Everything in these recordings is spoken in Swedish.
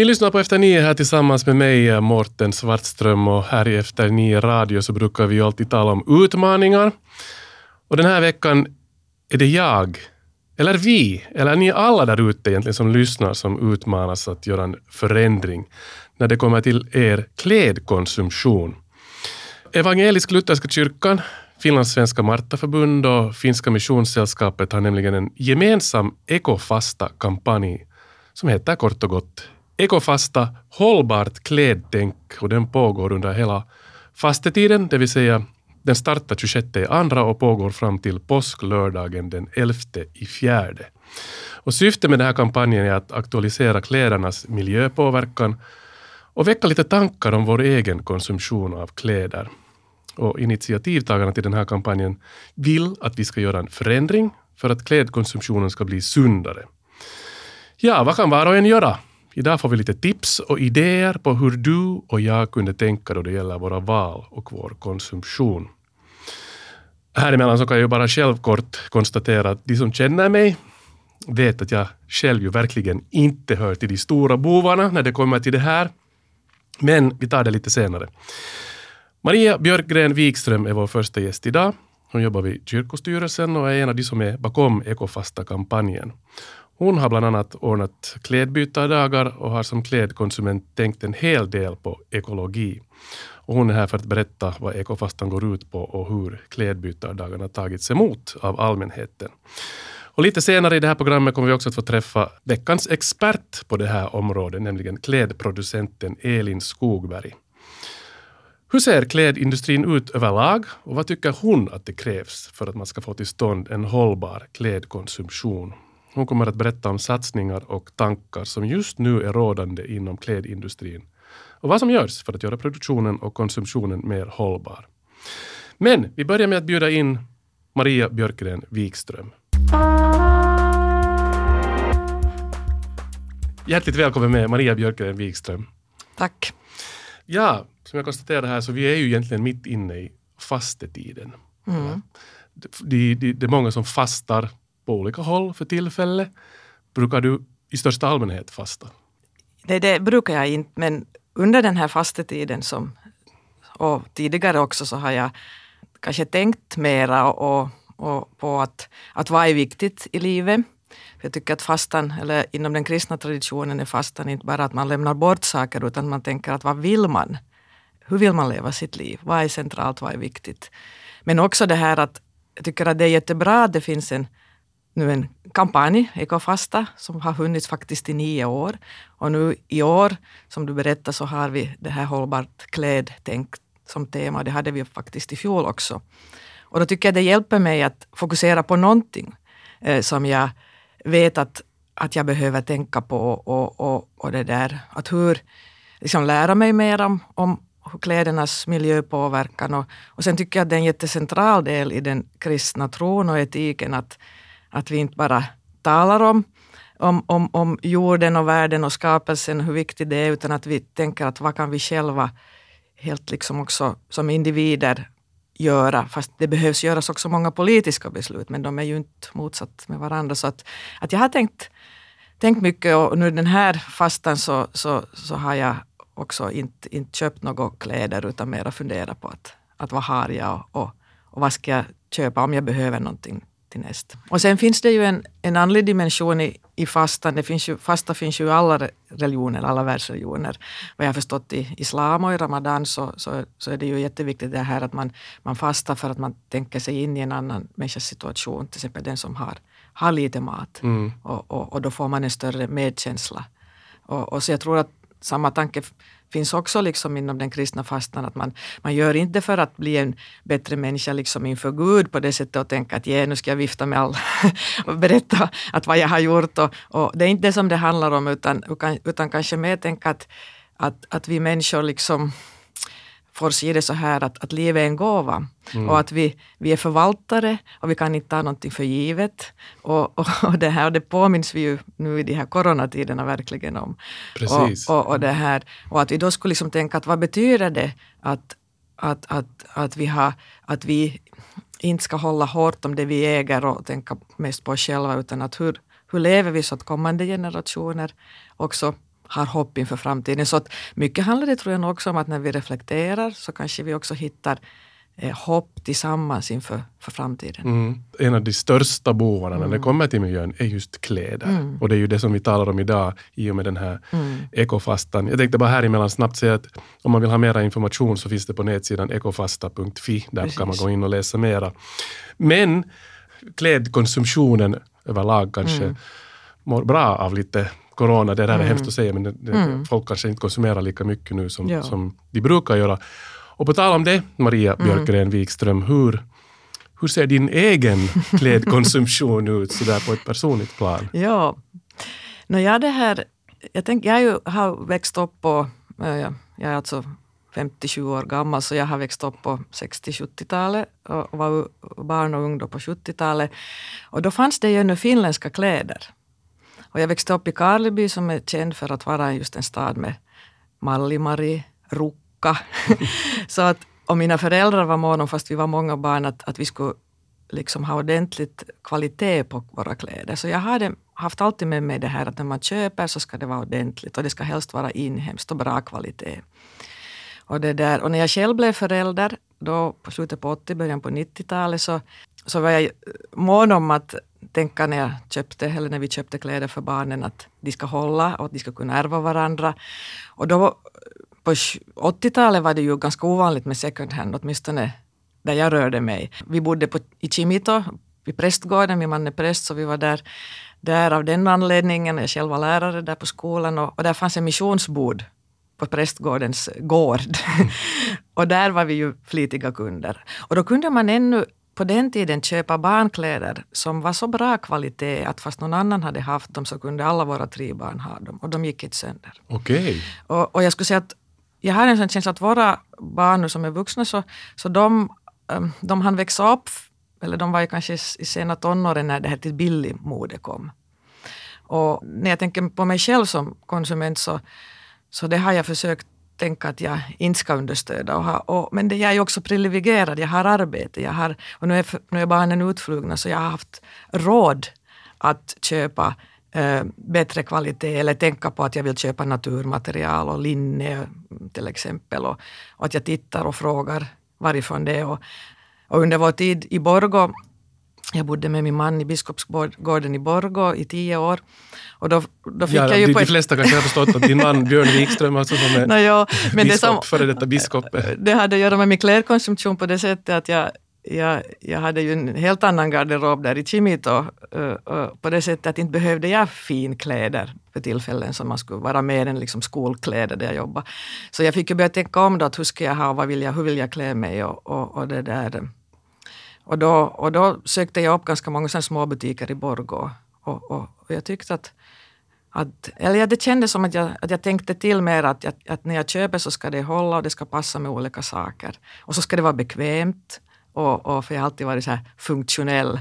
Ni lyssnar på Efter nio här tillsammans med mig, eh, Morten Svartström. Och här i Efter nio radio så brukar vi alltid tala om utmaningar. Och den här veckan är det jag, eller vi, eller ni alla där ute egentligen som lyssnar som utmanas att göra en förändring när det kommer till er klädkonsumtion. Evangelisk-lutherska kyrkan, Finlandssvenska Martaförbund och Finska Missionssällskapet har nämligen en gemensam ekofasta-kampanj som heter kort och gott Ekofasta hållbart klädtänk och den pågår under hela fastetiden, det vill säga den startar 26 andra och pågår fram till påsklördagen den 11 i fjärde. Och syftet med den här kampanjen är att aktualisera klädernas miljöpåverkan och väcka lite tankar om vår egen konsumtion av kläder. Och initiativtagarna till den här kampanjen vill att vi ska göra en förändring för att klädkonsumtionen ska bli sundare. Ja, vad kan var och en göra? Idag får vi lite tips och idéer på hur du och jag kunde tänka då det gäller våra val och vår konsumtion. Här emellan så kan jag ju bara själv kort konstatera att de som känner mig vet att jag själv ju verkligen inte hör till de stora bovarna när det kommer till det här. Men vi tar det lite senare. Maria Björkgren Wikström är vår första gäst idag. Hon jobbar vid kyrkostyrelsen och är en av de som är bakom Ekofasta-kampanjen. Hon har bland annat ordnat klädbytardagar och har som klädkonsument tänkt en hel del på ekologi. Och hon är här för att berätta vad Ekofastan går ut på och hur klädbytardagarna tagits emot av allmänheten. Och lite senare i det här programmet kommer vi också att få träffa veckans expert på det här området, nämligen klädproducenten Elin Skogberg. Hur ser klädindustrin ut överlag och vad tycker hon att det krävs för att man ska få till stånd en hållbar klädkonsumtion? Hon kommer att berätta om satsningar och tankar som just nu är rådande inom klädindustrin och vad som görs för att göra produktionen och konsumtionen mer hållbar. Men vi börjar med att bjuda in Maria Björkgren Wikström. Hjärtligt välkommen med Maria Björkgren Wikström. Tack. Ja, som jag konstaterade här så vi är ju egentligen mitt inne i fastetiden. Mm. Det, det, det är många som fastar på olika håll för tillfället. Brukar du i största allmänhet fasta? Det, det brukar jag inte, men under den här fastetiden som, och tidigare också så har jag kanske tänkt mera och, och på att, att vad är viktigt i livet. Jag tycker att fastan, eller inom den kristna traditionen är fastan inte bara att man lämnar bort saker utan man tänker att vad vill man? Hur vill man leva sitt liv? Vad är centralt, vad är viktigt? Men också det här att jag tycker att det är jättebra att det finns en nu en kampanj, Ekofasta, som har funnits faktiskt i nio år. Och nu i år, som du berättade, så har vi det här hållbart klädtänk som tema. Det hade vi faktiskt i fjol också. Och då tycker jag det hjälper mig att fokusera på någonting eh, som jag vet att, att jag behöver tänka på och, och, och det där att hur, liksom lära mig mer om, om klädernas miljöpåverkan. Och, och sen tycker jag att det är en jättecentral del i den kristna tron och etiken att att vi inte bara talar om, om, om, om jorden och världen och skapelsen, hur viktigt det är, utan att vi tänker att vad kan vi själva helt liksom också som individer göra, fast det behövs göras också många politiska beslut, men de är ju inte motsatt med varandra. Så att, att jag har tänkt, tänkt mycket och nu den här fastan så, så, så har jag också inte, inte köpt några kläder utan mera funderat på att, att vad har jag och, och, och vad ska jag köpa om jag behöver någonting till nästa. Och sen finns det ju en, en andlig dimension i, i fastan. Det finns ju, fasta finns ju i alla religioner, alla världsreligioner. Vad jag har förstått i islam och i ramadan så, så, så är det ju jätteviktigt det här att man, man fastar för att man tänker sig in i en annan människas situation. Till exempel den som har, har lite mat. Mm. Och, och, och, då får man en större medkänsla. Och, och så jag tror att samma tanke finns också liksom inom den kristna fastan. Att man, man gör inte för att bli en bättre människa liksom inför Gud på det sättet och tänka att nu ska jag vifta med alla och berätta att vad jag har gjort. Och, och, det är inte det som det handlar om utan, utan, utan kanske mer tänka att, att, att vi människor liksom får se det så här att, att livet är en gåva mm. och att vi, vi är förvaltare och vi kan inte ta någonting för givet. Och, och, och, det här och det påminns vi ju nu i de här coronatiderna verkligen om. Precis. Och, och, och, det här, och att vi då skulle liksom tänka att vad betyder det att, att, att, att, vi, har, att vi inte ska hålla hårt om det vi äger och tänka mest på oss själva utan att hur, hur lever vi så att kommande generationer också har hopp inför framtiden. Så att mycket handlar det tror jag också om att när vi reflekterar så kanske vi också hittar eh, hopp tillsammans inför för framtiden. Mm. En av de största bovarna när det Mm. kommer till miljön är just kläder. Mm. Och det är ju det som vi talar om idag i och med den här Mm. ekofastan. Jag tänkte bara här emellan snabbt säga att om man vill ha mera information så finns det på nätsidan ekofasta.fi. Där Precis. kan man gå in och läsa mera. Men klädkonsumtionen överlag kanske Mm. mår bra av lite corona. Det där är Mm. hemskt att säga men det, det, Mm. folk kanske inte konsumerar lika mycket nu som, Ja. som de brukar göra. Och på tal om det, Maria Mm. Björkgren Wikström, hur, hur ser din egen klädkonsumtion ut sådär på ett personligt plan? Ja, no, jag, det här, jag, tänk, jag är ju, har växt upp på, jag är alltså 57 år gammal så jag har växt upp på 60-70-talet och var barn och ung på 70-talet. Och då fanns det ju ännu finländska kläder. Och jag växte upp i Karleby som är känd för att vara just en stad med Mallimari, Rukka. så att, och mina föräldrar var måna om, fast vi var många barn, att, att vi skulle liksom ha ordentligt kvalitet på våra kläder. Så jag hade haft alltid med mig det här att när man köper så ska det vara ordentligt och det ska helst vara inhemskt och bra kvalitet. Och, det där, och när jag själv blev förälder, då på slutet på 80 början på 90-talet, så, så var jag mån om att tänka när jag köpte, eller när vi köpte kläder för barnen, att de ska hålla och att de ska kunna ärva varandra. Och då på 80-talet var det ju ganska ovanligt med second hand, åtminstone där jag rörde mig. Vi bodde på, i Chimito, vid prästgården, min man är präst, så vi var där, där av den anledningen. Jag själv var lärare där på skolan och, och där fanns en missionsbod på prästgårdens gård. och där var vi ju flitiga kunder. Och då kunde man ännu på den tiden köpa barnkläder som var så bra kvalitet att fast någon annan hade haft dem så kunde alla våra tre barn ha dem och de gick inte sönder. Okej. Och, och jag skulle säga att jag har en sån känsla att våra barn nu som är vuxna så, så de, um, de hann växa upp, eller de var ju kanske i sena tonåren när det här till billig mode kom. Och när jag tänker på mig själv som konsument så, så det har jag försökt tänka att jag inte ska understöda. Och ha, och, men det, jag är ju också privilegierad, jag har arbete, jag har, och nu är, nu är barnen utflugna så jag har haft råd att köpa eh, bättre kvalitet eller tänka på att jag vill köpa naturmaterial och linne till exempel. Och, och att jag tittar och frågar varifrån det är. Och, och under vår tid i Borgå jag bodde med min man i Biskopsgården i Borgå i tio år. Och då, då fick Ja, jag ju de, på de flesta kanske har förstått att din man Björn Wikström alltså som är No, ja, men det, biskop, som, före detta biskop. det hade att göra med min klädkonsumtion på det sättet att jag, jag, jag hade ju en helt annan garderob där i Chimito. Uh, uh, på det sättet att inte behövde jag finkläder för tillfällen som man skulle vara mer än liksom skolkläder där jag jobbade. Så jag fick ju börja tänka om då att hur ska jag ha och vad vill jag, hur vill jag klä mig och, och, och det där. Och då, och då sökte jag upp ganska många små butiker i Borgå. Och, och, och jag tyckte att, att eller det kändes som att jag, att jag tänkte till mer att, att, att när jag köper så ska det hålla och det ska passa med olika saker. Och så ska det vara bekvämt. Och, och för jag har alltid varit så här funktionell.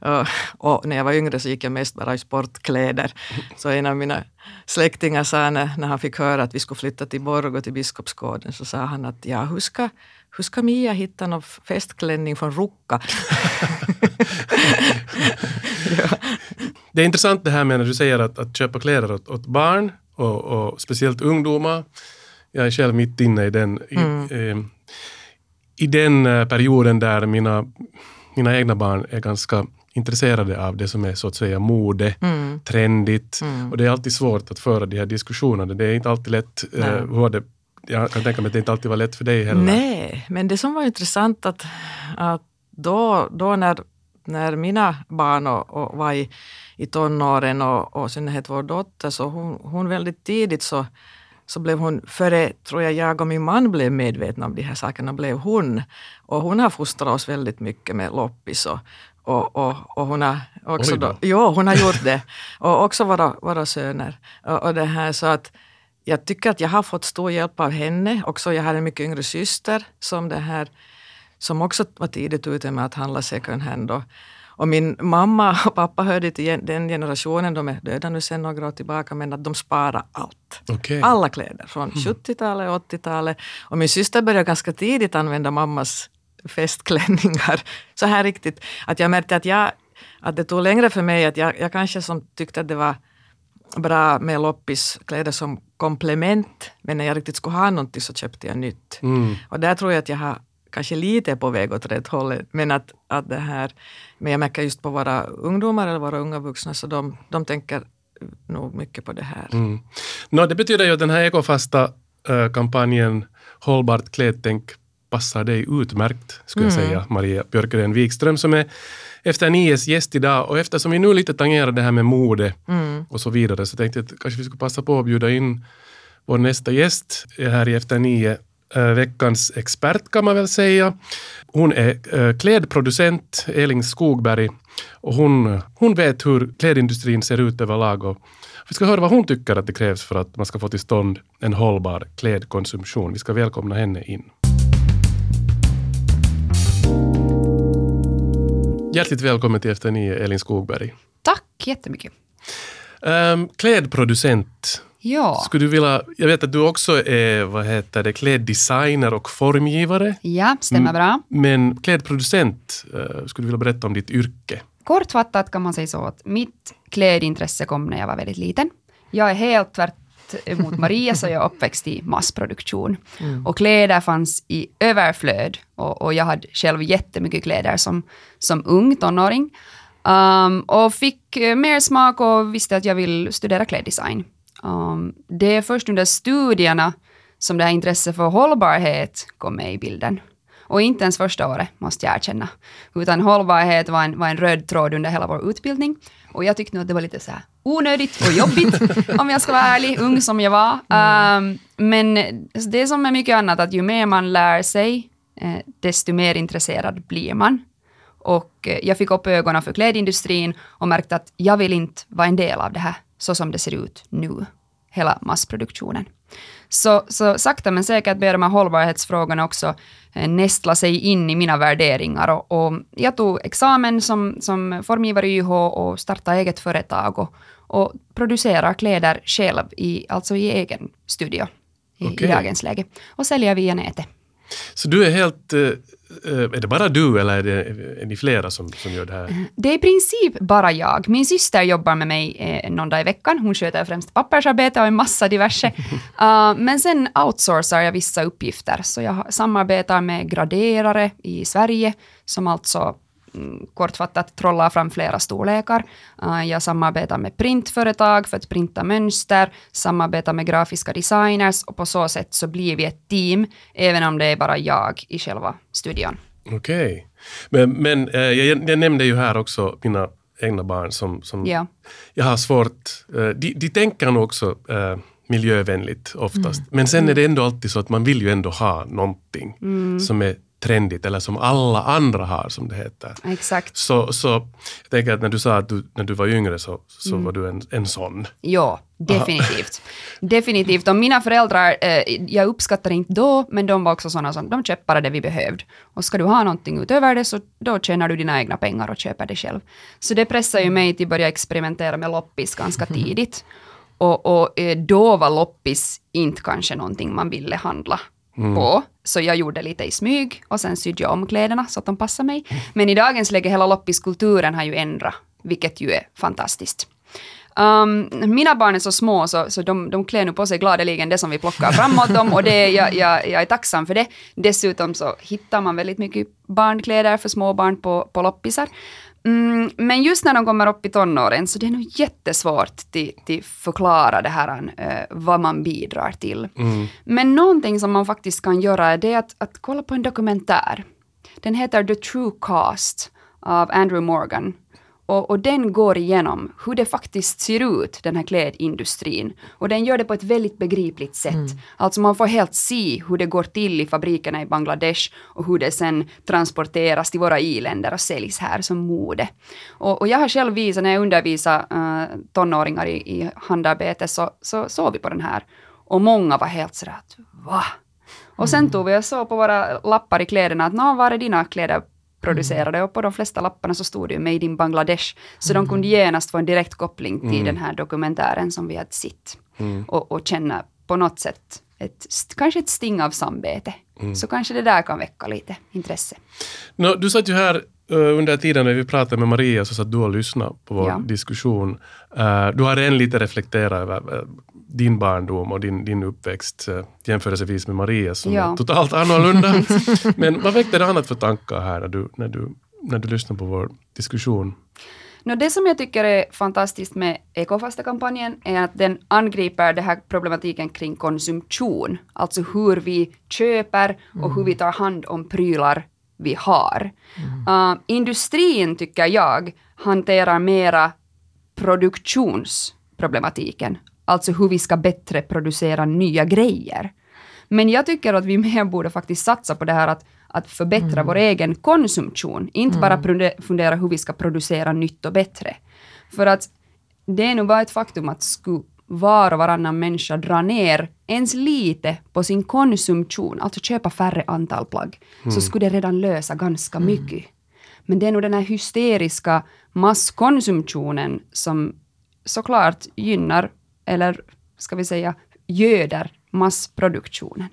Och, och när jag var yngre så gick jag mest bara i sportkläder. Så en av mina släktingar sa när, när han fick höra att vi skulle flytta till Borgå till Biskopsgården så sa han att ja, hur ska, hur ska Mia hitta någon festklänning från Rukka? ja. Det är intressant det här med när du säger att, att köpa kläder åt, åt barn och, och speciellt ungdomar. Jag är själv mitt inne i den, i, Mm. eh, i den eh, perioden där mina, mina egna barn är ganska intresserade av det som är så att säga mode, Mm. trendigt. Mm. Och det är alltid svårt att föra de här diskussionerna. Det är inte alltid lätt. Eh, hur det? Jag kan tänka mig att det inte alltid var lätt för dig heller. Nej, men det som var intressant att, att då, då när, när mina barn och, och var i, i tonåren och, och i synnerhet vår dotter, så hon, hon väldigt tidigt så, så blev hon, före tror jag jag och min man blev medvetna om de här sakerna, blev hon. Och hon har fostrat oss väldigt mycket med loppis och, och, och, och hon har också då, jo, hon har gjort det. Och också våra, våra söner. Och, och det här så att jag tycker att jag har fått stor hjälp av henne. Också jag har en mycket yngre syster som det här som också var tidigt ute med att handla second hand. Och, och min mamma och pappa hörde till den generationen, de är döda nu sedan några år tillbaka, men att de sparar allt. Okej. Alla kläder från 70-talet och 80-talet. Och min syster började ganska tidigt använda mammas festklänningar. Så här riktigt, att jag märkte att, jag, att det tog längre för mig, att jag, jag kanske som tyckte att det var bra med loppiskläder som komplement, men när jag riktigt skulle ha någonting så köpte jag nytt. Mm. Och där tror jag att jag har kanske lite på väg åt rätt håll, men att, att det här, men jag märker just på våra ungdomar eller våra unga vuxna, så de, de tänker nog mycket på det här. Mm. No, det betyder ju att den här ekofasta äh, kampanjen Hållbart klädtänk passar dig utmärkt, skulle jag säga, Maria Björkgren Wikström, som är efter nies gäst idag. Och eftersom vi nu lite tangerar det här med mode och så vidare, så tänkte jag att kanske vi skulle passa på att bjuda in vår nästa gäst här i Efter nio. äh, veckans expert kan man väl säga. Hon är äh, klädproducent, Elin Skogberg, och hon, hon vet hur klädindustrin ser ut överlag. Och vi ska höra vad hon tycker att det krävs för att man ska få till stånd en hållbar klädkonsumtion. Vi ska välkomna henne in. Hjärtligt välkommen till Efter nio, Elin Skogberg. Tack jättemycket. Um, klädproducent. Ja, Skulle du vilja, jag vet att du också är vad heter det, kläddesigner och formgivare. ja stämmer bra. Men klädproducent, uh, skulle du vilja berätta om ditt yrke? Kortfattat kan man säga så att mitt klädintresse kom när jag var väldigt liten. Jag är helt tvärt emot Maria, så jag uppväxt i massproduktion. Och kläder fanns i överflöd. Och, och jag hade själv jättemycket kläder som, som ung tonåring. Um, och fick eh, mer smak och visste att jag vill studera kläddesign. Um, det är först under studierna som det här intresset för hållbarhet kom med i bilden. Och inte ens första året, måste jag erkänna. Utan hållbarhet var en, var en röd tråd under hela vår utbildning. Och jag tyckte nog att det var lite så här onödigt och jobbigt, om jag ska vara ärlig, ung som jag var. Um, men det är som med mycket annat, att ju mer man lär sig, eh, desto mer intresserad blir man. Och eh, jag fick upp ögonen för klädindustrin och märkte att jag vill inte vara en del av det här, så som det ser ut nu, hela massproduktionen. Så, så sakta men säkert började de här hållbarhetsfrågorna också eh, nästla sig in i mina värderingar. Och, och jag tog examen som, som formgivare i YH och startade eget företag och, och producerar kläder själv, i, alltså i egen studio i, Okej. i dagens läge. Och säljer via nätet. Så du är helt, eh, eh, är det bara du eller är, det, är ni flera som, som gör det här? Det är i princip bara jag. Min syster jobbar med mig eh, någon dag i veckan. Hon sköter främst pappersarbete och en massa diverse. Uh, men sen outsourcar jag vissa uppgifter. Så jag samarbetar med graderare i Sverige, som alltså kortfattat trollar fram flera storlekar. Uh, jag samarbetar med printföretag för att printa mönster, samarbetar med grafiska designers och på så sätt så blir vi ett team, även om det är bara jag i själva studion. Okej. Men, men eh, jag, jag nämnde ju här också mina egna barn som, som Ja. jag har svårt, eh, de, de tänker nog också eh, miljövänligt oftast. Men sen är det ändå alltid så att man vill ju ändå ha någonting som är trendigt eller som alla andra har som det heter. Exakt. Så, så jag tänker att när du sa att du, när du var yngre så, så var du en, en sån. Ja, definitivt. Definitivt. Och mina föräldrar, eh, jag uppskattar inte då, men de var också sådana som, de köpte bara det vi behövde. Och ska du ha någonting utöver det, så då tjänar du dina egna pengar och köper det själv. Så det pressar ju mig till att börja experimentera med loppis ganska tidigt. Och, och eh, då var loppis inte kanske någonting man ville handla Mm. på. Så jag gjorde lite i smyg och sen sydde jag om kläderna så att de passade mig. Men i dagens läge, hela loppiskulturen har ju ändrat, vilket ju är fantastiskt. Um, mina barn är så små så, så de, de klär nu på sig gladeligen det som vi plockar framåt dem och det, jag, jag, jag är tacksam för det. Dessutom så hittar man väldigt mycket barnkläder för småbarn på, på loppisar. Mm, men just när de kommer upp i tonåren så det är nog jättesvårt till förklara det här, eh, vad man bidrar till. Men någonting som man faktiskt kan göra är det att, att kolla på en dokumentär. Den heter The True Cost av Andrew Morgan. Och, och den går igenom hur det faktiskt ser ut, den här klädindustrin. Och den gör det på ett väldigt begripligt sätt. Alltså man får helt se hur det går till i fabrikerna i Bangladesh och hur det sen transporteras till våra i-länder och säljs här som mode. Och, och jag har själv visat, när jag undervisar uh, tonåringar i, i handarbete, så, så såg vi på den här. Och många var helt sådär att va? Och sen tog vi och såg på våra lappar i kläderna att nå, var är dina kläder producerade? Och på de flesta lapparna så stod det ju Made in Bangladesh. Så de kunde genast få en direkt koppling till den här dokumentären som vi hade sett. Och, och känna på något sätt ett, kanske ett sting av samvete. Så kanske det där kan väcka lite intresse. Nå, du satt ju här under tiden när vi pratade med Maria så satt du och lyssnade på vår Ja. diskussion. Eh, Du har än lite reflekterat över eh, din barndom och din, din uppväxt eh, jämförelsevis med Maria som Ja. är totalt annorlunda. Men vad väckte det annat för tankar här när du, när du, när du lyssnade på vår diskussion? Nå, det som jag tycker är fantastiskt med Ekofasta-kampanjen är att den angriper den här problematiken kring konsumtion. Alltså hur vi köper och hur vi tar hand om prylar vi har. Uh, industrin, tycker jag, hanterar mera produktionsproblematiken. Alltså hur vi ska bättre producera nya grejer. Men jag tycker att vi mer borde faktiskt satsa på det här att, att förbättra vår egen konsumtion. Inte bara prunde- fundera hur vi ska producera nytt och bättre. För att det är nog bara ett faktum att skulle var och varannan människa dra ner ens lite på sin konsumtion, alltså köpa färre antal plagg, så skulle det redan lösa ganska mycket. Men det är nog den här hysteriska masskonsumtionen som såklart gynnar, eller ska vi säga göder massproduktionen.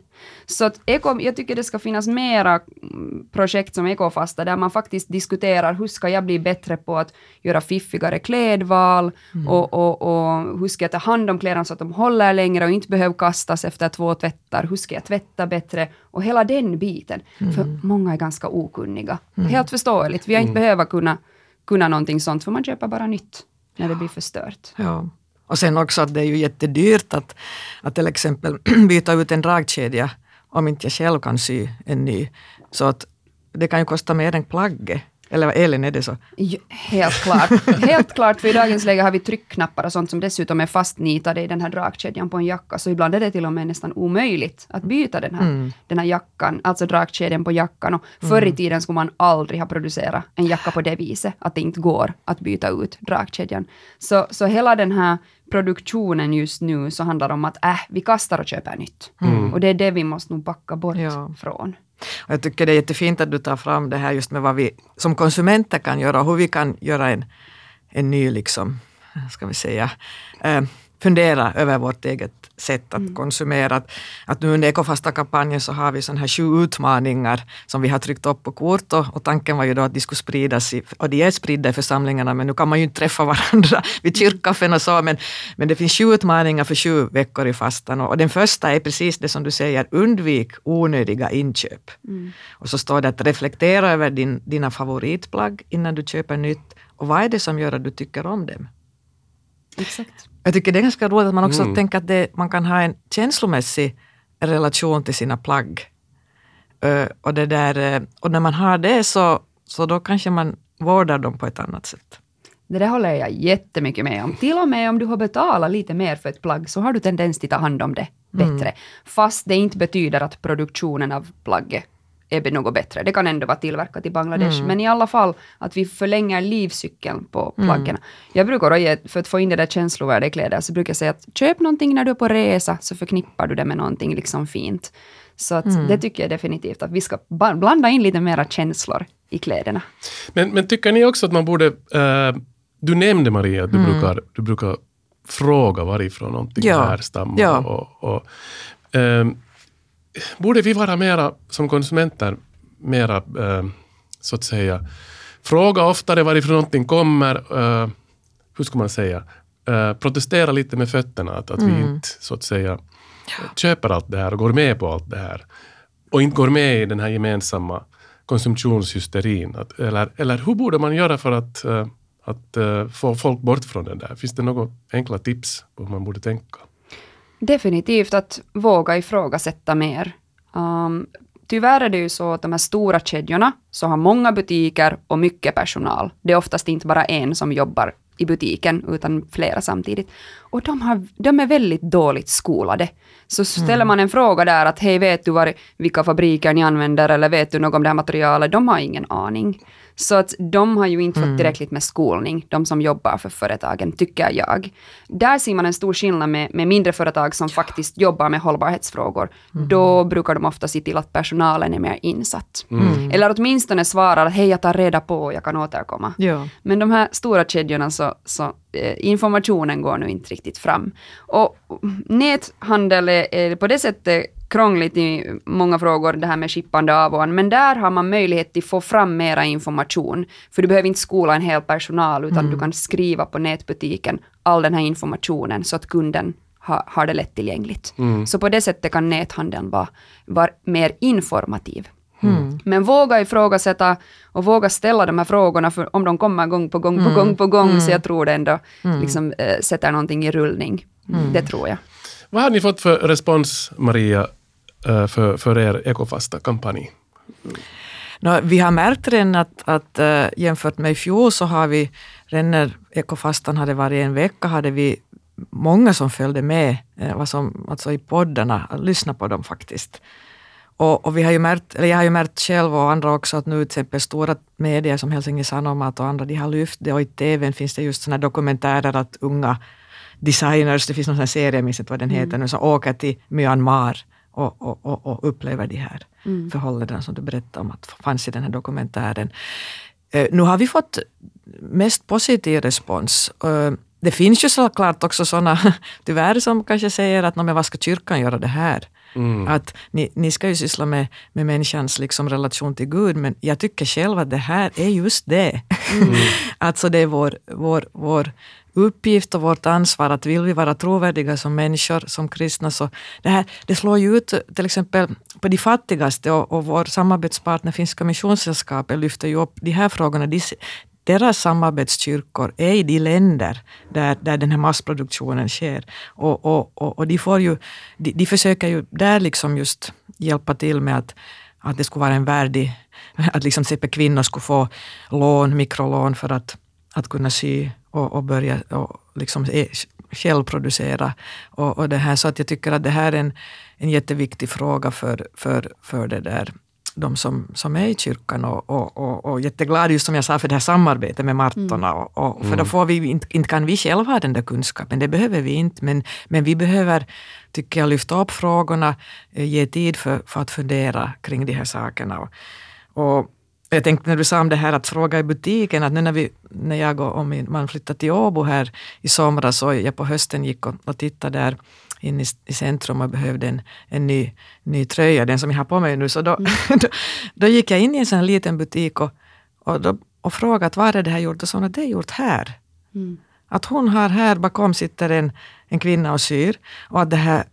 Så att eko, jag tycker det ska finnas mera mm, projekt som Ekofasta där man faktiskt diskuterar hur ska jag bli bättre på att göra fiffigare klädval och, och, och hur ska jag ta hand om kläderna så att de håller längre och inte behöver kastas efter två tvättar. Hur ska jag tvätta bättre? Och hela den biten. För många är ganska okunniga. Helt förståeligt. Vi har inte behöver kunna, kunna någonting sånt för man köper bara nytt när det blir förstört. Ja. Och sen också att det är ju jättedyrt att, att till exempel byta ut en dragkedja om inte jag själv kan sy en ny. Så att det kan ju kosta mer än plagget. Eller Elin, är det så? Ja, helt klart. Helt klart, för i dagens läge har vi tryckknappar och sånt som dessutom är fastnitade i den här dragkedjan på en jacka, så ibland är det till och med nästan omöjligt att byta den här, den här jackan, alltså dragkedjan på jackan. Och förr i tiden skulle man aldrig ha producerat en jacka på det viset, att det inte går att byta ut dragkedjan. Så, så hela den här produktionen just nu så handlar om att äh, vi kastar och köper nytt. Och det är det vi måste nog backa bort Ja. från. Och jag tycker det är jättefint att du tar fram det här just med vad vi som konsumenter kan göra och hur vi kan göra en, en ny, liksom, ska vi säga, eh, fundera över vårt eget sätt att konsumera. Att, att nu under Ekofasta-kampanjen så har vi sådana här sju utmaningar som vi har tryckt upp på kort och, och tanken var ju då att de skulle spridas, i, och de är spridda i församlingarna men nu kan man ju inte träffa varandra vid kyrkkaffen och så men, men det finns sju utmaningar för sju veckor i fastan och, och den första är precis det som du säger, undvik onödiga inköp. Och så står det att reflektera över din, dina favoritplagg innan du köper nytt och vad är det som gör att du tycker om dem? Exakt. Jag tycker det är ganska roligt att man också Mm. tänker att det, man kan ha en känslomässig relation till sina plagg. Ö, och, det där, eh, och när man har det så, så då kanske man vårdar dem på ett annat sätt. Det där håller jag jättemycket med om. Till och med om du har betalat lite mer för ett plagg så har du tendens till att ta hand om det bättre. Fast det inte betyder att produktionen av plagget är något bättre. Det kan ändå vara tillverkat i Bangladesh, men i alla fall att vi förlänger livscykeln på plaggen. Jag brukar ge, för att få in det där känslovärdet i kläder, så brukar jag säga att köp någonting när du är på resa, så förknippar du det med någonting liksom fint. Så att det tycker jag definitivt, att vi ska blanda in lite mera känslor i kläderna. Men, men tycker ni också att man borde... eh, du nämnde Maria att du, brukar, du brukar fråga varifrån någonting Ja. härstammar. Ja. Och, och, ehm, borde vi vara mera, som konsumenter, mera, eh, så att säga, fråga oftare varifrån någonting kommer. eh, hur ska man säga? Eh, protestera lite med fötterna, att, att vi inte, så att säga, köper allt det här och går med på allt det här. Och inte går med i den här gemensamma konsumtionshysterin. Att, eller, eller hur borde man göra för att, eh, att eh, få folk bort från den där? Finns det några enkla tips på hur man borde tänka? Definitivt att våga ifrågasätta mer. Um, tyvärr är det ju så att de här stora kedjorna så har många butiker och mycket personal. Det är oftast inte bara en som jobbar i butiken, utan flera samtidigt. Och de, har, de är väldigt dåligt skolade. Så ställer man en fråga där att hej, vet du var, vilka fabriker ni använder eller vet du något om det här materialet? De har ingen aning. Så att de har ju inte fått tillräckligt med skolning, de som jobbar för företagen, tycker jag. Där ser man en stor skillnad med, med mindre företag som faktiskt jobbar med hållbarhetsfrågor. Då brukar de ofta se till att personalen är mer insatt. Eller åtminstone svarar att hej, jag tar reda på och jag kan återkomma. Ja. Men de här stora kedjorna så, så eh, informationen går nu inte riktigt fram. Och näthandel är, är på det sättet krångligt i många frågor det här med skippande av och an, men där har man möjlighet att få fram mera information. För du behöver inte skola en hel personal, utan du kan skriva på nätbutiken all den här informationen så att kunden har, har det lättillgängligt. Så på det sättet kan näthandeln vara, vara mer informativ. Men våga ifrågasätta och våga ställa de här frågorna, för om de kommer gång på gång på gång på gång, så jag tror det ändå liksom, äh, sätter någonting i rullning. Det tror jag. Vad har ni fått för respons, Maria, Eh, för, för er ekofasta kampanj? No, vi har märkt redan att, att uh, jämfört med i fjol så har vi, redan när ekofastan hade varit en vecka, hade vi många som följde med uh, vad som, alltså i poddarna, lyssna på dem faktiskt. Och, och, vi har ju märkt, eller jag har ju märkt själv och andra också att nu till exempel stora medier som Helsingin Sanomat och andra, de har lyft det och i TVn finns det just sådana dokumentärer att unga designers, det finns någon sån serie, jag minns inte vad den heter nu, som åker till Myanmar och, och, och, och upplever de här mm. förhållandena som du berättade om att fanns i den här dokumentären. Uh, nu har vi fått mest positiv respons. Uh, det finns ju såklart också sådana, tyvärr, som kanske säger att vad ska kyrkan göra det här? Mm. Att ni, ni ska ju syssla med, med människans liksom relation till Gud, men jag tycker själv att det här är just det. Mm. alltså det är vår, vår, vår uppgift och vårt ansvar att vill vi vara trovärdiga som människor, som kristna, så det, här, det slår ju ut till exempel på de fattigaste och, och vår samarbetspartner Finska Missionssällskapet lyfter ju upp de här frågorna. De, deras samarbetskyrkor är i de länder där, där den här massproduktionen sker. Och, och, och, och de, får ju, de, de försöker ju där liksom just hjälpa till med att, att det skulle vara en värdig... Att liksom till kvinnor skulle få lån, mikrolån för att, att kunna sy och, och börja och liksom självproducera. Och, och det här, så att jag tycker att det här är en, en jätteviktig fråga för, för, för det där de som, som är i kyrkan och, och, och, och jätteglad just som jag sa för det här samarbetet med Martorna. Mm. Och, och, för då mm. får vi, inte, inte kan vi själva ha den där kunskapen, det behöver vi inte. Men, men vi behöver, tycker jag, lyfta upp frågorna, eh, ge tid för, för att fundera kring de här sakerna. Och, och jag tänkte när du sa om det här att fråga i butiken, att nu när, vi, när jag och min man flyttade till Åbo här i somras och jag på hösten gick och, och tittade där in i, i centrum och behövde en, en ny, ny tröja, den som jag har på mig nu. Så då, mm. då, då, gick jag in i en sån här liten butik och, och, då, och frågade var är det här gjort och sa att det är gjort här. Mm. Att hon har här bakom sitter en, en kvinna och syr och att det här,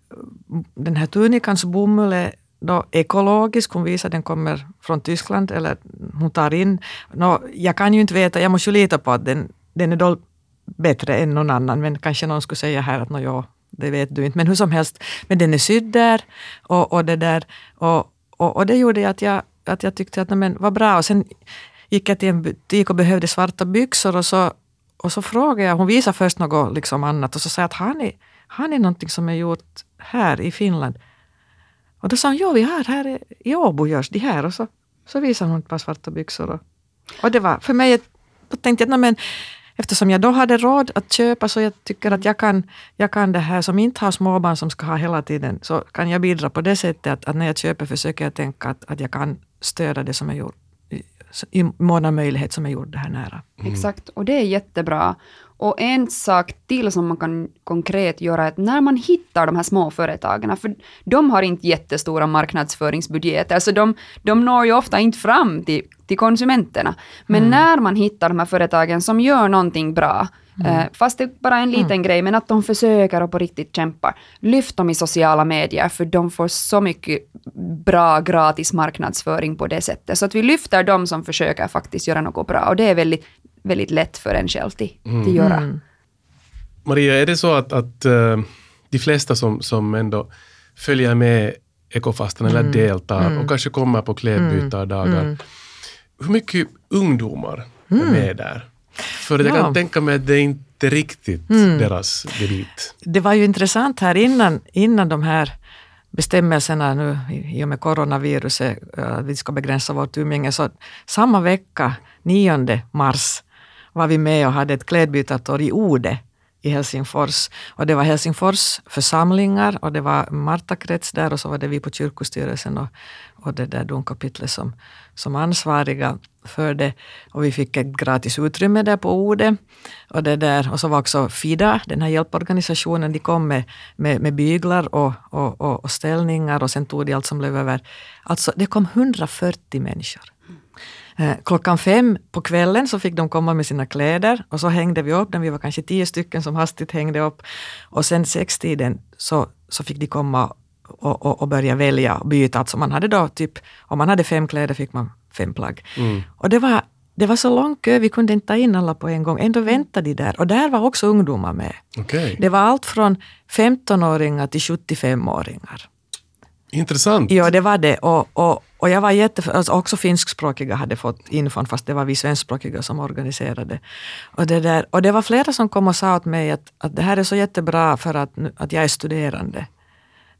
den här tunikans bomull är no, ekologisk, hon visar att den kommer från Tyskland eller hon tar in. No, jag kan ju inte veta, jag måste ju lita på att den, den är då bättre än någon annan men kanske någon skulle säga här att ja, det vet du inte. Men hur som helst, men den är sydd där och, och det där. Och, och, och, det gjorde att jag, att jag tyckte att men, vad bra. Och sen gick jag till en butik och behövde svarta byxor och så, och så frågade jag, hon visade först något liksom annat och så sa jag att har ni, har ni någonting som är gjort här i Finland? Och då sa hon, jo vi har här i Åbo görs de här. Och så, så visade hon ett par svarta byxor. Och, och det var för mig, då tänkte jag, men eftersom jag då hade råd att köpa så jag tycker att jag kan, jag kan det här som inte har småbarn som ska ha hela tiden, så kan jag bidra på det sättet att, att när jag köper försöker jag tänka att, att jag kan stödja det som är gjort i mån av möjlighet som är gjort det här nära. Mm. Exakt, och det är jättebra. Och en sak till som man kan konkret göra är att när man hittar de här små företagen, för de har inte jättestora marknadsföringsbudgeter, så de, de når ju ofta inte fram till, till konsumenterna. Men mm. när man hittar de här företagen som gör någonting bra, Mm. Eh, fast det är bara en liten mm. grej, men att de försöker och på riktigt kämpar. Lyft dem i sociala medier, för de får så mycket bra gratis marknadsföring på det sättet. Så att vi lyfter dem som försöker faktiskt göra något bra. Och det är väldigt, väldigt lätt för en själv till, mm. till göra. Mm. Maria, är det så att, att uh, de flesta som, som ändå följer med ekofastan eller mm. deltar mm. och kanske kommer på klädbytardagar, mm. hur mycket ungdomar är med där? För jag kan tänka mig att det är inte riktigt mm. deras debut. Det var ju intressant här innan, innan de här bestämmelserna nu i och med coronaviruset, att vi ska begränsa vårt umgänge, så samma vecka, 9 mars, var vi med och hade ett klädbytartorg i Ode i Helsingfors. Och det var Helsingfors församlingar och det var Marta krets där och så var det vi på kyrkostyrelsen och, och det där domkapitlet som, som ansvariga för det. Och vi fick ett gratis utrymme där på Ode. Och, det där, och så var också Fida, den här hjälporganisationen, de kom med, med, med byglar och, och, och, och ställningar och sen tog de allt som blev över. Alltså det kom 140 människor. Eh, klockan fem på kvällen så fick de komma med sina kläder och så hängde vi upp den. Vi var kanske tio stycken som hastigt hängde upp. Och sen sextiden så, så fick de komma och, och, och börja välja och byta. Alltså man hade då typ, om man hade fem kläder fick man fem plagg. Mm. Och det var, det var så lång kö, vi kunde inte ta in alla på en gång. Ändå väntade de där. Och där var också ungdomar med. Okej. Det var allt från 15-åringar till 75-åringar. Intressant. Ja, det var det. Och, och, och jag var jätte... Alltså också finskspråkiga hade fått infon, fast det var vi svenskspråkiga som organiserade. Och det, där, och det var flera som kom och sa åt mig att, att det här är så jättebra för att, att jag är studerande.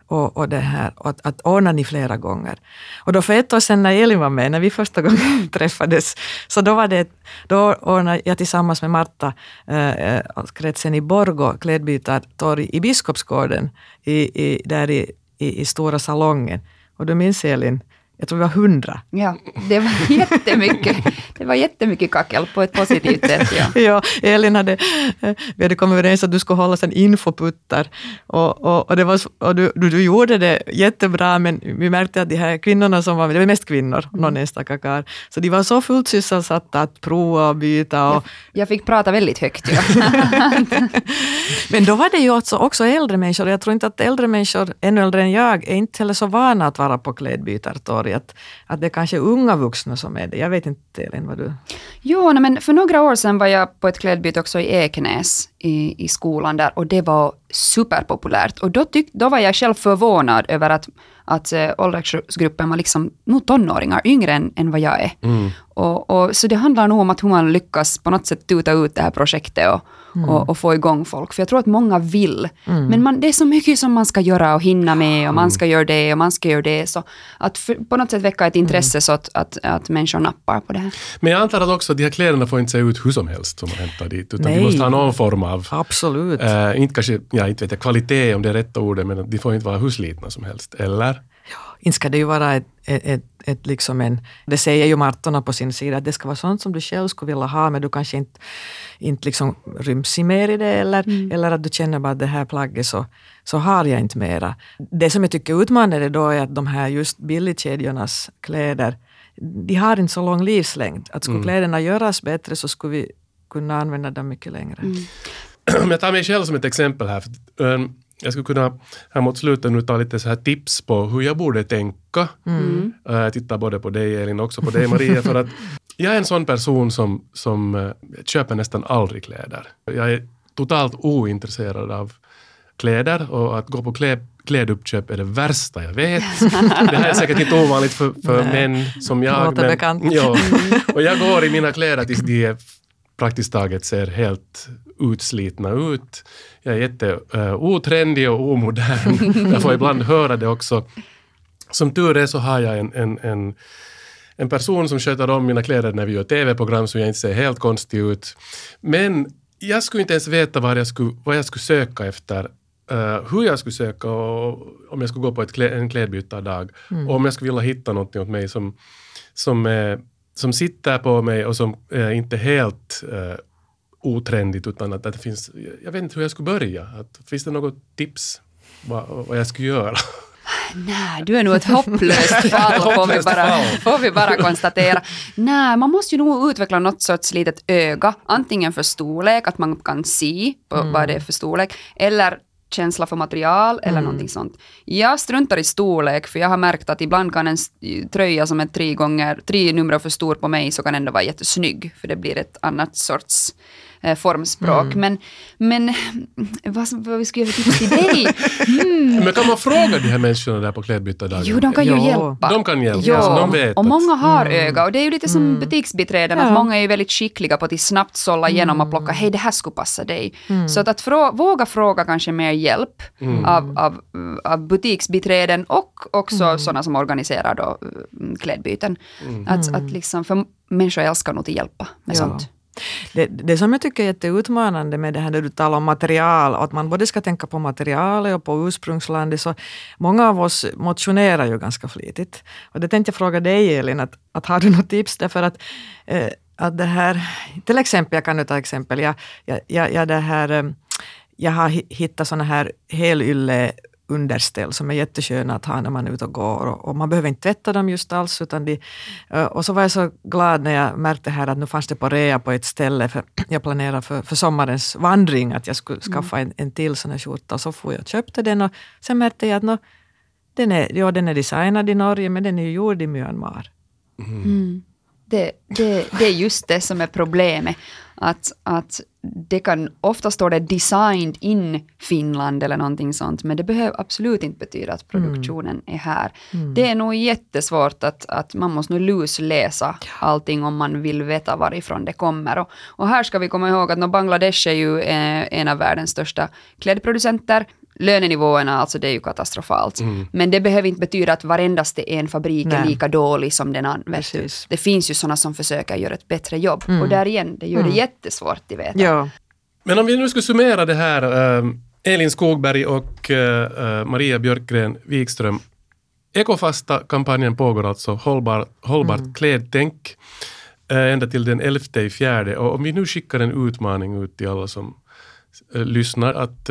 Och, och det här, och att, att ordna ni flera gånger. Och då för ett år sedan när Elin var med, när vi första gången träffades, så då var det, då ordnade jag tillsammans med Marta eh, eh kretsen i Borgå klädbytartorg i Biskopsgården, i, i, där i, i, i stora salongen. Och då minns Elin, jag tror vi var hundra. Ja, det var jättemycket. Det var jättemycket kackel på ett positivt sätt. Ja. Ja, Elin hade, eh, vi hade kommit överens att du skulle hålla en infoputtar. Och, och, och, det var, och du, du, du gjorde det jättebra, men vi märkte att de här kvinnorna som var med, det var mest kvinnor, någon enstaka karl, så de var så fullt sysselsatta att prova och byta. Och, Jag fick prata väldigt högt. Ja. men då var det ju också, också äldre människor, jag tror inte att äldre människor, ännu äldre än jag, är inte heller så vana att vara på klädbytartorg. Att, att det är kanske unga vuxna som är det. Jag vet inte, Elin, vad du... Jo, nej, men för några år sedan var jag på ett klädbyte också i Ekenäs i, i skolan där och det var superpopulärt. Och då, tyck, då var jag själv förvånad över att, att äh, åldersgruppen var liksom nog tonåringar, yngre än, än vad jag är. Och, och, så det handlar nog om att hur man lyckas på något sätt tuta ut det här projektet och, och, och få igång folk. För jag tror att många vill. Men man, det är så mycket som man ska göra och hinna med och man ska göra det och man ska göra det. Så att för, på något sätt väcka ett intresse så att, att, att människor nappar på det här. Men jag antar att också de här kläderna får inte se ut hur som helst som man hämtar dit, utan de Nej. måste ha någon form av, Absolut. eh, inte kanske, ja inte vet jag, kvalitet om det är rätta ordet, men de får inte vara hur slitna som helst, eller? Inte ska det ju vara ett, ett, ett, ett liksom en... Det säger ju Martorna på sin sida, att det ska vara sånt som du själv skulle vilja ha, men du kanske inte, inte liksom ryms i mer i det, eller, eller att du känner bara att det här plagget så, så har jag inte mera. Det som jag tycker är utmanande då är att de här just billigkedjornas kläder, de har inte så lång livslängd. Att skulle kläderna göras bättre så skulle vi kunna använda dem mycket längre. Om jag tar mig själv som ett exempel här. För, um, jag skulle kunna här mot slutet nu ta lite så här tips på hur jag borde tänka. Mm. Uh, jag tittar både på dig Elin och också på dig Maria. för att jag är en sån person som, som uh, köper nästan aldrig kläder. Jag är totalt ointresserad av kläder och att gå på klä, kläduppköp är det värsta jag vet. Det här är säkert inte ovanligt för, för män som jag. Låter bekant. Ja, och jag går i mina kläder tills de är praktiskt taget ser helt utslitna ut. Jag är jätte uh, otrendig och omodern. Jag får ibland höra det också. Som tur är så har jag en, en, en, en person som sköter om mina kläder när vi gör tv-program så jag inte ser helt konstig ut. Men jag skulle inte ens veta vad jag skulle, vad jag skulle söka efter eh, hur jag skulle söka och om jag skulle gå på ett klä, en klädbytardag. Och om jag skulle vilja hitta något åt mig som, som, eh, som sitter på mig och som eh, inte är helt eh, otrendigt utan att, att det finns, jag vet inte hur jag skulle börja. Att, finns det något tips vad, vad jag skulle göra? Nej, du är nog ett hopplöst fall, får vi, bara, får vi bara konstatera. Nej, man måste ju nog utveckla något sorts litet öga, antingen för storlek, att man kan se på vad det är för storlek, eller känsla för material eller någonting sånt. Jag struntar i storlek, för jag har märkt att ibland kan en tröja som är tre gånger, tre nummer för stor på mig, så kan ändå vara jättesnygg, för det blir ett annat sorts eh, formspråk. Men, men vad, som- vad vi skulle ge tips till dig? Men kan man fråga de här människorna där på klädbytardagen? Jo, de kan ju Jo. hjälpa. De kan hjälpa, Jo, så de vet och att- många har öga. Och det är ju lite som butiksbiträden, att Ja. många är ju väldigt skickliga på att snabbt sålla igenom och plocka, hej det här skulle passa dig. Så att, att frå, våga fråga kanske mer hjälp av, av, av butiksbiträden och också sådana som organiserar då, mm, klädbyten. Att, att liksom, för människor älskar nog att hjälpa med Ja. sånt. Det, det som jag tycker är jätteutmanande med det här när du talar om material, och att man både ska tänka på materialet och på ursprungslandet, så många av oss motionerar ju ganska flitigt. Och det tänkte jag fråga dig Elin, att, att har du något tips? Därför att, eh, att det här, till exempel, jag kan nu ta exempel, jag, jag, jag, jag det här, eh, jag har hittat såna här helylle underställ som är jättesköna att ha när man är ute och går. Och, och, man behöver inte tvätta dem just alls. Utan de, eh, och så var jag så glad när jag märkte här att nu fanns det på rea på ett ställe. För jag planerade för, för sommarens vandring att jag skulle mm. skaffa en, en till sån här skjorta. Så får jag och köpte den och sen märkte jag att no, den, är, ja, den är designad i Norge men den är ju gjord i Myanmar. Mm. Mm. Det, det, det är just det som är problemet. Att, att det kan ofta stå det designed in Finland eller någonting sånt, men det behöver absolut inte betyda att produktionen mm. är här. Mm. Det är nog jättesvårt att, att man måste nu lusläsa allting om man vill veta varifrån det kommer. Och, och här ska vi komma ihåg att Bangladesh är ju en, en av världens största klädproducenter lönenivåerna, alltså det är ju katastrofalt. Mm. Men det behöver inte betyda att varendaste en fabrik Nej. är lika dålig som den andra. Det finns ju sådana som försöker göra ett bättre jobb. Mm. Och där igen, det gör det mm. jättesvårt att veta. Ja. Men om vi nu skulle summera det här, äh, Elin Skogberg och äh, Maria Björkgren Wikström. Ekofasta-kampanjen pågår alltså, hållbar, hållbart mm. klädtänk, äh, ända till den 11 i fjärde. Och om vi nu skickar en utmaning ut till alla som lyssnar, att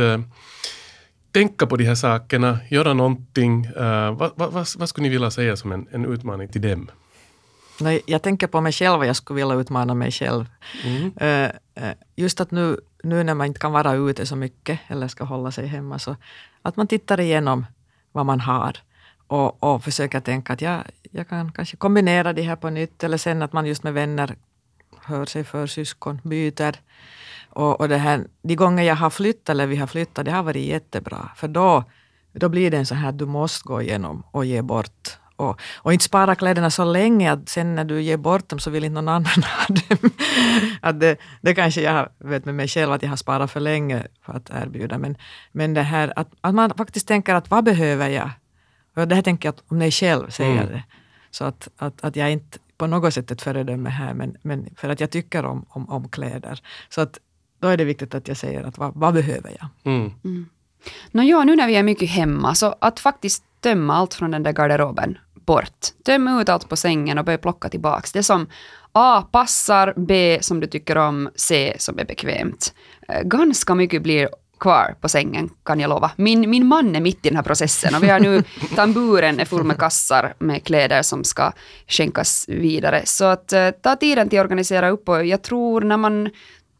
tänka på de här sakerna, göra någonting. Uh, vad, vad, vad, vad, skulle ni vilja säga som en, en utmaning till dem? Nej, jag tänker på mig själv och jag skulle vilja utmana mig själv. Mm. Uh, just att nu, nu när man inte kan vara ute så mycket eller ska hålla sig hemma, så att man tittar igenom vad man har och, och försöker tänka att jag, jag kan kanske kombinera det här på nytt eller sen att man just med vänner hör sig för syskon, byter. Och, och det här, de gånger jag har flyttat eller vi har flyttat, det har varit jättebra. För då, då blir det en sån här att du måste gå igenom och ge bort. Och, och inte spara kläderna så länge att sen när du ger bort dem så vill inte någon annan ha dem. att det, det kanske jag vet med mig själv att jag har sparat för länge för att erbjuda. Men, men det här att, att man faktiskt tänker att vad behöver jag? Och det här tänker jag om mig själv säger mm. det. Så att, att, att jag inte på något sätt ett föredöme här, men, men för att jag tycker om, om, om kläder. Så att då är det viktigt att jag säger att vad, vad behöver jag? Mm. Mm. No, ja, nu när vi är mycket hemma, så att faktiskt tömma allt från den där garderoben bort. Töm ut allt på sängen och börja plocka tillbaks. Det som A passar, B som du tycker om, C som är bekvämt. Eh, ganska mycket blir kvar på sängen, kan jag lova. Min, min man är mitt i den här processen och vi har nu, tamburen är full med kassar med kläder som ska skänkas vidare. Så att uh, ta tiden till att organisera upp och jag tror när man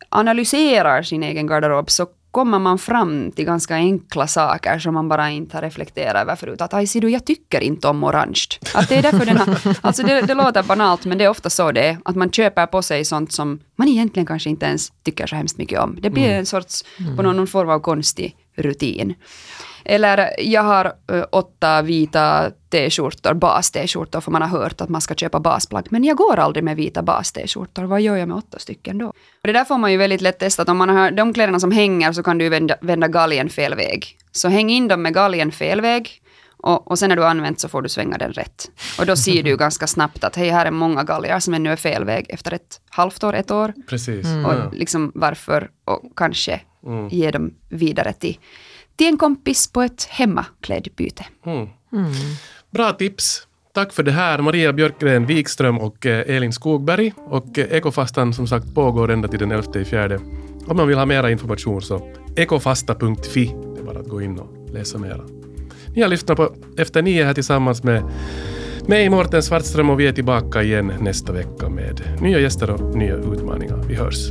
analyserar sin egen garderob så kommer man fram till ganska enkla saker som man bara inte har reflekterat över förut. Att, aj ser du, jag tycker inte om orange. Att det är därför den har, alltså det, det låter banalt, men det är ofta så det är. Att man köper på sig sånt som man egentligen kanske inte ens tycker så hemskt mycket om. Det blir mm. en sorts, på någon, någon form av konstig rutin. Eller jag har åtta vita t-skjortor, bas-t-skjortor, för man har hört att man ska köpa basplagg. Men jag går aldrig med vita bas-t-skjortor. Vad gör jag med åtta stycken då? Det där får man ju väldigt lätt testa. Om man har de kläderna som hänger så kan du vända, vända galgen fel väg. Så häng in dem med galgen fel väg. Och, och sen när du har använt så får du svänga den rätt. Och då ser du ganska snabbt att hej, här är många galgar som ännu är fel väg efter ett halvt år, ett år. Precis. Mm. Och liksom varför och kanske mm. ge dem vidare till till en kompis på ett hemmaklädbyte. Mm. Mm. Bra tips. Tack för det här, Maria Björkgren Wikström och eh, Elin Skogberg. Och eh, Ekofastan som sagt pågår ända till den 11 fjärde. Om man vill ha mera information så ekofasta.fi. Det är bara att gå in och läsa mera. Ni har lyssnat på Efter nio här tillsammans med mig, Mårten Svartström, och vi är tillbaka igen nästa vecka med nya gäster och nya utmaningar. Vi hörs.